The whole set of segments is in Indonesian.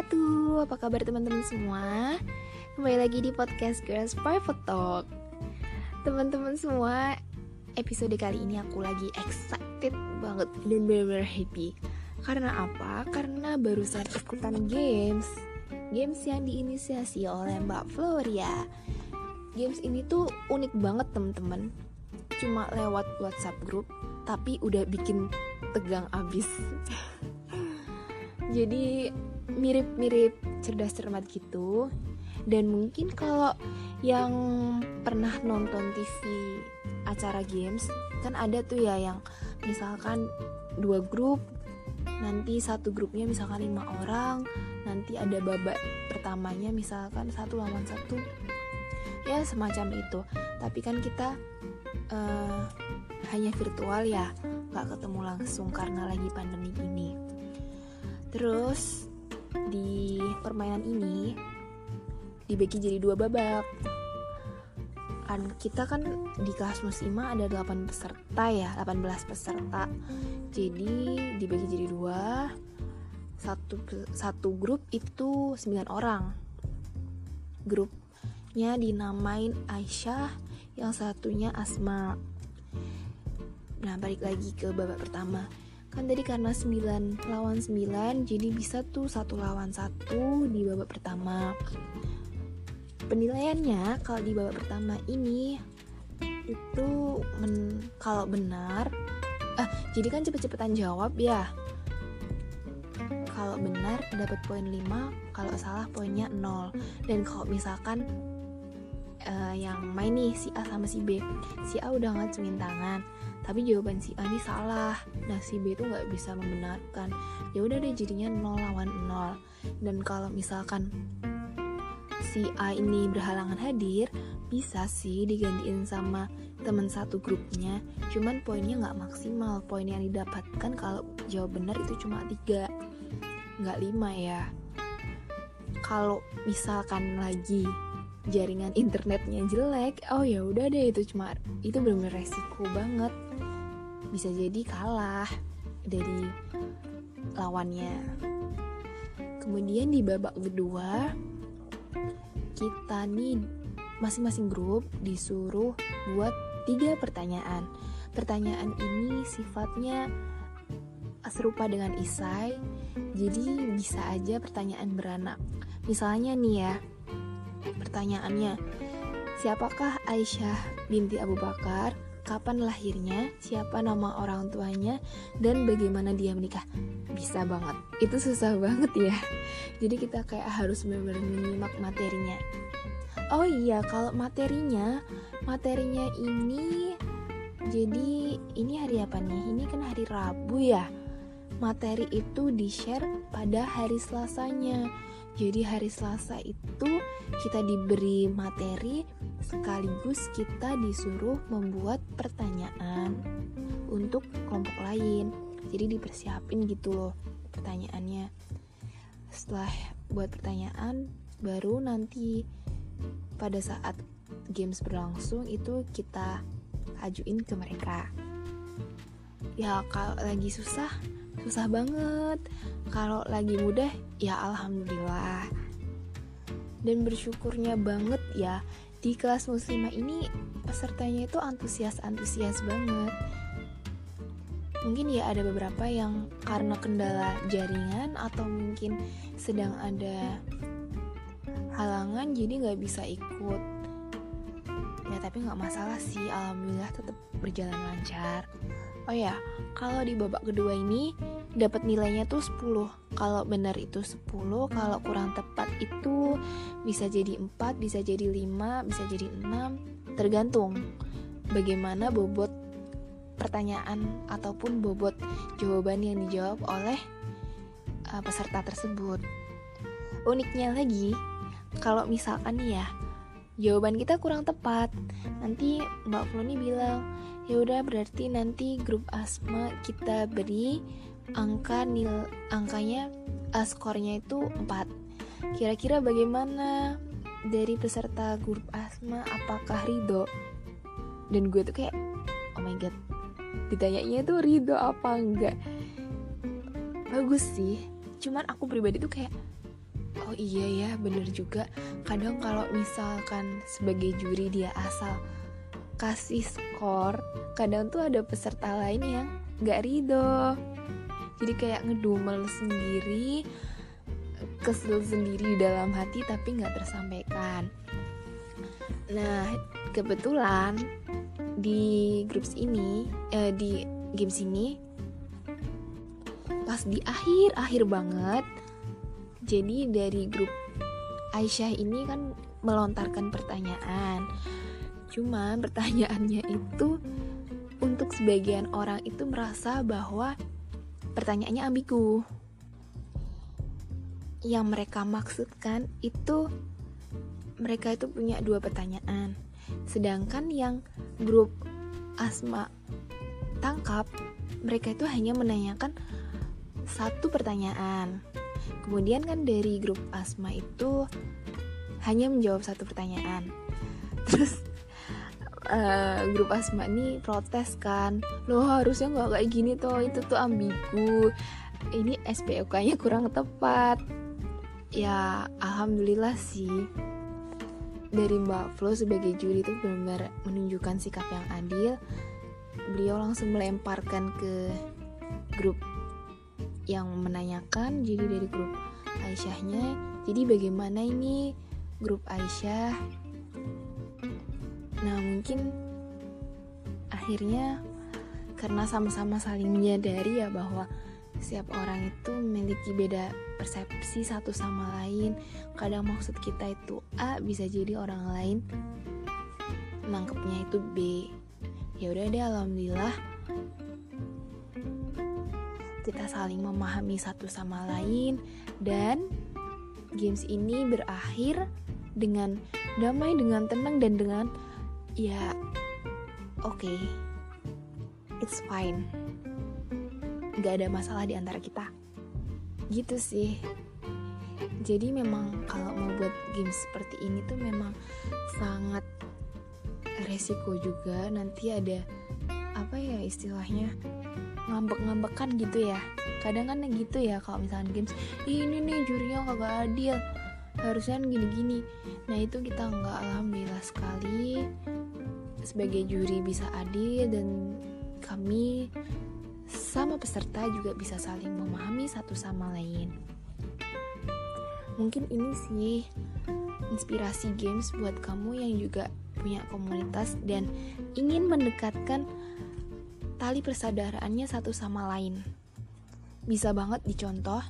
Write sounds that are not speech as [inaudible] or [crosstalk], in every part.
wabarakatuh Apa kabar teman-teman semua? Kembali lagi di podcast Girls Private Talk. Teman-teman semua Episode kali ini aku lagi excited banget Dan bener-bener happy. Karena apa? Karena barusan ikutan games. Games yang diinisiasi oleh Mbak Floria. Games ini tuh unik banget teman-teman. Cuma lewat WhatsApp group Tapi udah bikin tegang abis. [laughs] Jadi mirip-mirip cerdas cermat gitu. Dan mungkin kalau yang pernah nonton TV acara games kan ada tuh ya yang misalkan dua grup nanti satu grupnya misalkan lima orang nanti ada babak pertamanya misalkan satu lawan satu. Ya semacam itu. Tapi kan kita uh, hanya virtual ya nggak ketemu langsung karena lagi pandemi ini. Terus di permainan ini dibagi jadi dua babak. Kan kita kan di kelas musima ada 8 peserta ya, 18 peserta. Jadi dibagi jadi dua. Satu satu grup itu 9 orang. Grupnya dinamain Aisyah, yang satunya Asma. Nah, balik lagi ke babak pertama kan tadi karena 9 lawan 9 jadi bisa tuh satu lawan satu di babak pertama. Penilaiannya kalau di babak pertama ini itu men kalau benar ah jadi kan cepet-cepetan jawab ya. Kalau benar dapat poin 5 kalau salah poinnya 0 dan kalau misalkan uh, yang main nih si A sama si B si A udah ngacungin tangan tapi jawaban si A ini salah. Nah si B itu nggak bisa membenarkan. Ya udah deh jadinya 0 lawan 0 dan kalau misalkan si A ini berhalangan hadir bisa sih digantiin sama teman satu grupnya. Cuman poinnya nggak maksimal. Poin yang didapatkan kalau jawab benar itu cuma tiga nggak lima ya. Kalau misalkan lagi jaringan internetnya jelek oh ya udah deh itu cuma itu benar-benar resiko banget bisa jadi kalah dari lawannya. Kemudian di babak kedua kita nih masing-masing grup disuruh buat tiga pertanyaan. Pertanyaan ini sifatnya serupa dengan isai, jadi bisa aja pertanyaan beranak. Misalnya nih ya, pertanyaannya, siapakah Aisyah binti Abu Bakar? Kapan lahirnya, siapa nama orang tuanya, dan bagaimana dia menikah. Bisa banget. Itu susah banget ya. Jadi kita kayak harus benar-benar menyimak materinya. Oh iya, kalau materinya, materinya ini jadi ini hari apa nih? Ini kan hari Rabu ya. Materi itu di-share pada hari Selasanya. Jadi hari Selasa itu kita diberi materi sekaligus kita disuruh membuat pertanyaan untuk kelompok lain. Jadi dipersiapin gitu loh pertanyaannya. Setelah buat pertanyaan baru nanti pada saat games berlangsung itu kita ajuin ke mereka. Ya kalau lagi susah susah banget kalau lagi mudah ya alhamdulillah. Dan bersyukurnya banget ya di kelas muslimah ini pesertanya itu antusias-antusias banget. Mungkin ya ada beberapa yang karena kendala jaringan atau mungkin sedang ada halangan jadi nggak bisa ikut. Ya tapi nggak masalah sih. Alhamdulillah tetap berjalan lancar. Oh ya kalau di babak kedua ini dapat nilainya tuh 10 kalau benar itu 10 kalau kurang tepat itu bisa jadi 4 bisa jadi 5 bisa jadi 6 tergantung bagaimana bobot pertanyaan ataupun bobot jawaban yang dijawab oleh uh, peserta tersebut. Uniknya lagi kalau misalkan nih ya jawaban kita kurang tepat nanti Mbak Floni bilang ya udah berarti nanti grup asma kita beri angka nil angkanya uh, skornya itu 4 kira-kira bagaimana dari peserta grup asma? Apakah ridho dan gue tuh kayak oh my god ditanyanya tuh ridho apa enggak? Bagus sih cuman aku pribadi tuh kayak oh iya ya bener juga. Kadang kalau misalkan sebagai juri dia asal kasih skor kadang tuh ada peserta lain yang gak ridho jadi kayak ngedumel sendiri kesel sendiri di dalam hati tapi nggak tersampaikan. Nah kebetulan di grup ini eh, di games ini pas di akhir akhir banget jadi dari grup Aisyah ini kan melontarkan pertanyaan. Cuma pertanyaannya itu untuk sebagian orang itu merasa bahwa pertanyaannya ambigu. Yang mereka maksudkan itu mereka itu punya dua pertanyaan. Sedangkan yang grup Asma tangkap mereka itu hanya menanyakan satu pertanyaan. Kemudian kan dari grup Asma itu hanya menjawab satu pertanyaan. Terus uh, grup Asma ini protes kan. Lo harusnya nggak kayak gini tuh itu tuh ambigu. Ini SPOK nya kurang tepat. Ya alhamdulillah sih. Dari Mbak Flo sebagai juri itu benar-benar menunjukkan sikap yang adil. Beliau langsung melemparkan ke grup yang menanyakan jadi dari grup Aisyahnya. Jadi bagaimana ini grup Aisyah nah mungkin akhirnya karena sama-sama saling menyadari ya bahwa setiap orang itu memiliki beda persepsi satu sama lain. Kadang maksud kita itu A bisa jadi orang lain nangkepnya itu B. Ya udah deh alhamdulillah kita saling memahami satu sama lain. Dan games ini berakhir dengan damai dengan tenang dan dengan ya oke. Okay, it's fine. Gak ada masalah di antara kita. Gitu sih. Jadi memang kalau mau buat game seperti ini tuh memang sangat resiko juga. Nanti ada apa ya istilahnya ngambek-ngambekan gitu ya. Kadang kan gitu ya kalau misalnya games ini nih jurinya kagak adil. Harusnya gini-gini. Nah itu kita nggak alhamdulillah sekali sebagai juri bisa adil dan kami sama peserta juga bisa saling memahami satu sama lain mungkin ini sih inspirasi games buat kamu yang juga punya komunitas dan ingin mendekatkan tali persaudaraannya satu sama lain. Bisa banget dicontoh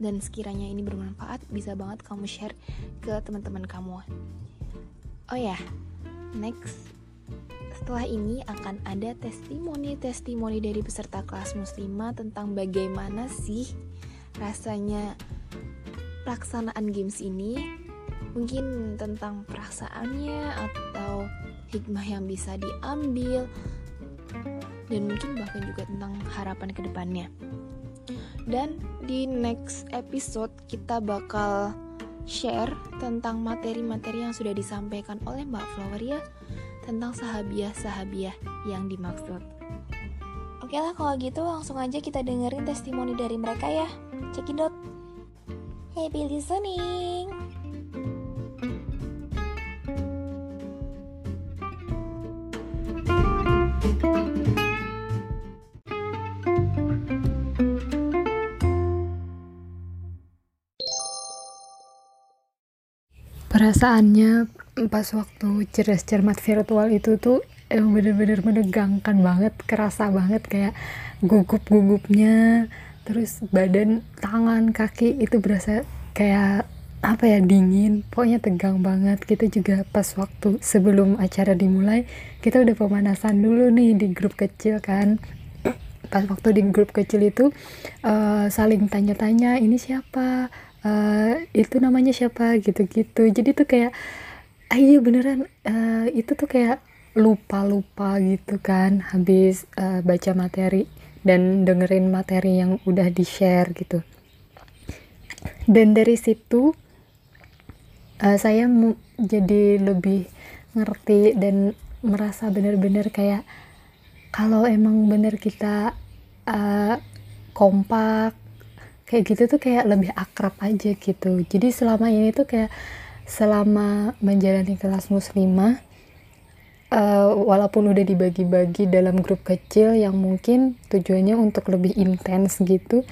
dan sekiranya ini bermanfaat bisa banget kamu share ke teman-teman kamu. Oh ya, next setelah ini akan ada testimoni-testimoni dari peserta kelas muslimah tentang bagaimana sih rasanya pelaksanaan games ini. Mungkin tentang perasaannya atau hikmah yang bisa diambil dan mungkin bahkan juga tentang harapan ke depannya. Dan di next episode kita bakal share tentang materi-materi yang sudah disampaikan oleh Mbak Flower ya tentang sahabiah-sahabiah yang dimaksud. Oke lah kalau gitu langsung aja kita dengerin testimoni dari mereka ya. Cekidot. Happy listening. Perasaannya pas waktu cerdas cermat virtual itu tuh emang bener-bener menegangkan banget kerasa banget kayak gugup-gugupnya terus badan tangan kaki itu berasa kayak apa ya dingin pokoknya tegang banget. Kita juga pas waktu sebelum acara dimulai kita udah pemanasan dulu nih di grup kecil kan. Pas waktu di grup kecil itu uh, saling tanya-tanya ini siapa uh, itu namanya siapa? gitu-gitu. Jadi tuh kayak ayo ah, beneran uh, itu tuh kayak lupa-lupa gitu kan habis uh, baca materi dan dengerin materi yang udah di share gitu. Dan dari situ uh, saya jadi lebih ngerti dan merasa bener-bener kayak kalau emang bener kita uh, kompak kayak gitu tuh kayak lebih akrab aja gitu. Jadi selama ini tuh kayak selama menjalani kelas muslimah uh, walaupun udah dibagi-bagi dalam grup kecil yang mungkin tujuannya untuk lebih intens gitu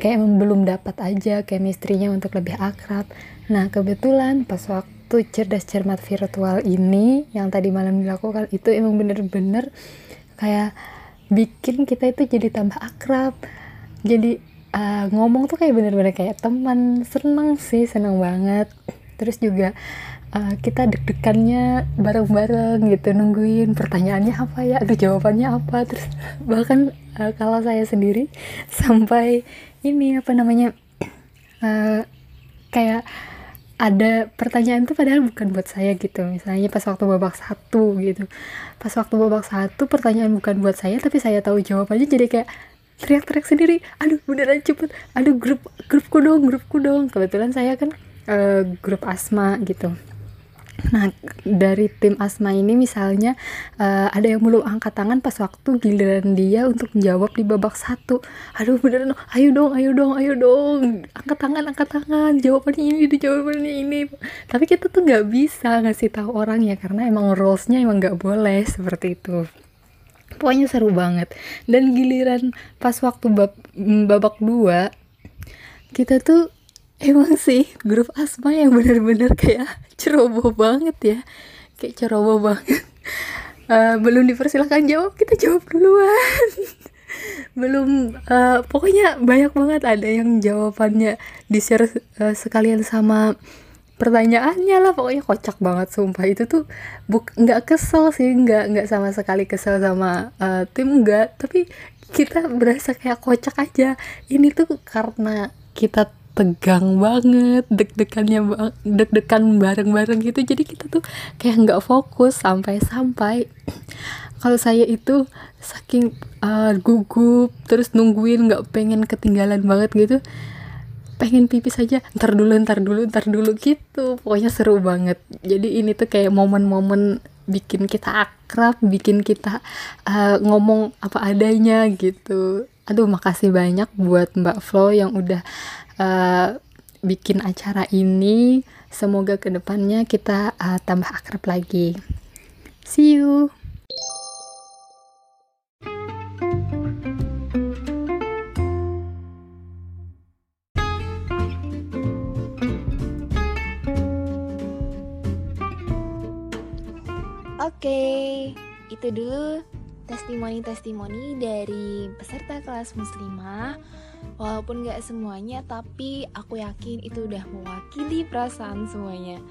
kayak belum dapat aja chemistry-nya untuk lebih akrab. Nah kebetulan pas waktu cerdas cermat virtual ini yang tadi malam dilakukan itu emang bener-bener kayak bikin kita itu jadi tambah akrab. Jadi uh, ngomong tuh kayak bener-bener kayak teman seneng sih seneng banget. Terus juga uh, kita deg-degannya bareng-bareng gitu nungguin pertanyaannya apa ya aduh jawabannya apa. Terus bahkan uh, kalau saya sendiri [laughs] sampai ini apa namanya uh, kayak ada pertanyaan tuh padahal bukan buat saya gitu. Misalnya pas waktu babak satu gitu. Pas waktu babak satu pertanyaan bukan buat saya tapi saya tahu jawabannya jadi kayak teriak-teriak sendiri. Aduh beneran cepet. Aduh grup grupku dong grupku dong. Kebetulan saya kan uh, grup asma gitu. Nah, dari tim Asma ini misalnya uh, ada yang belum angkat tangan pas waktu giliran dia untuk menjawab di babak satu. Aduh beneran, ayo dong, ayo dong, ayo dong, angkat tangan, angkat tangan, jawabannya ini, jawabannya ini. Tapi kita tuh nggak bisa ngasih tahu orang ya karena emang rulesnya emang nggak boleh seperti itu pokoknya seru banget. Dan giliran pas waktu bab, babak dua kita tuh emang sih grup asma yang bener-bener kayak [laughs] ceroboh banget ya. Kayak ceroboh banget. Uh, [laughs] belum dipersilahkan jawab kita jawab duluan. [laughs] Belum uh, pokoknya banyak banget ada yang jawabannya di share uh, sekalian sama pertanyaannya lah. Pokoknya kocak banget sumpah. Itu tuh buk nggak kesel sih. Nggak nggak sama sekali kesel sama uh, tim nggak. Tapi kita berasa kayak kocak aja. Ini tuh karena kita tegang banget deg-degannya deg-degan bareng-bareng gitu. Jadi kita tuh kayak nggak fokus sampai-sampai. Kalau saya itu saking uh, gugup terus nungguin nggak pengen ketinggalan banget gitu pengen pipis aja ntar dulu ntar dulu ntar dulu gitu. Pokoknya seru banget. Jadi ini tuh kayak momen-momen bikin kita akrab bikin kita uh, ngomong apa adanya gitu. Aduh makasih banyak buat Mbak Flo yang udah uh, bikin acara ini. Semoga ke depannya kita uh, tambah akrab lagi. See you itu dulu testimoni-testimoni dari peserta kelas muslimah. Walaupun gak semuanya, tapi aku yakin itu udah mewakili perasaan semuanya.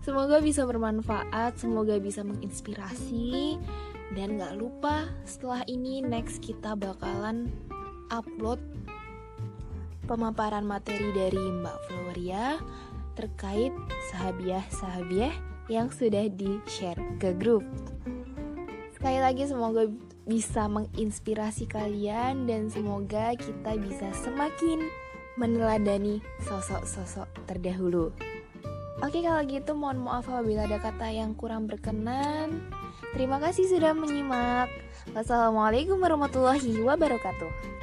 Semoga bisa bermanfaat, semoga bisa menginspirasi, dan gak lupa setelah ini next kita bakalan upload pemaparan materi dari Mbak Floria terkait sahabiah-sahabiah yang sudah di-share ke grup. Sekali lagi semoga bisa menginspirasi kalian dan semoga kita bisa semakin meneladani sosok-sosok terdahulu. Oke kalau gitu mohon maaf apabila ada kata yang kurang berkenan. Terima kasih sudah menyimak. Wassalamualaikum warahmatullahi wabarakatuh.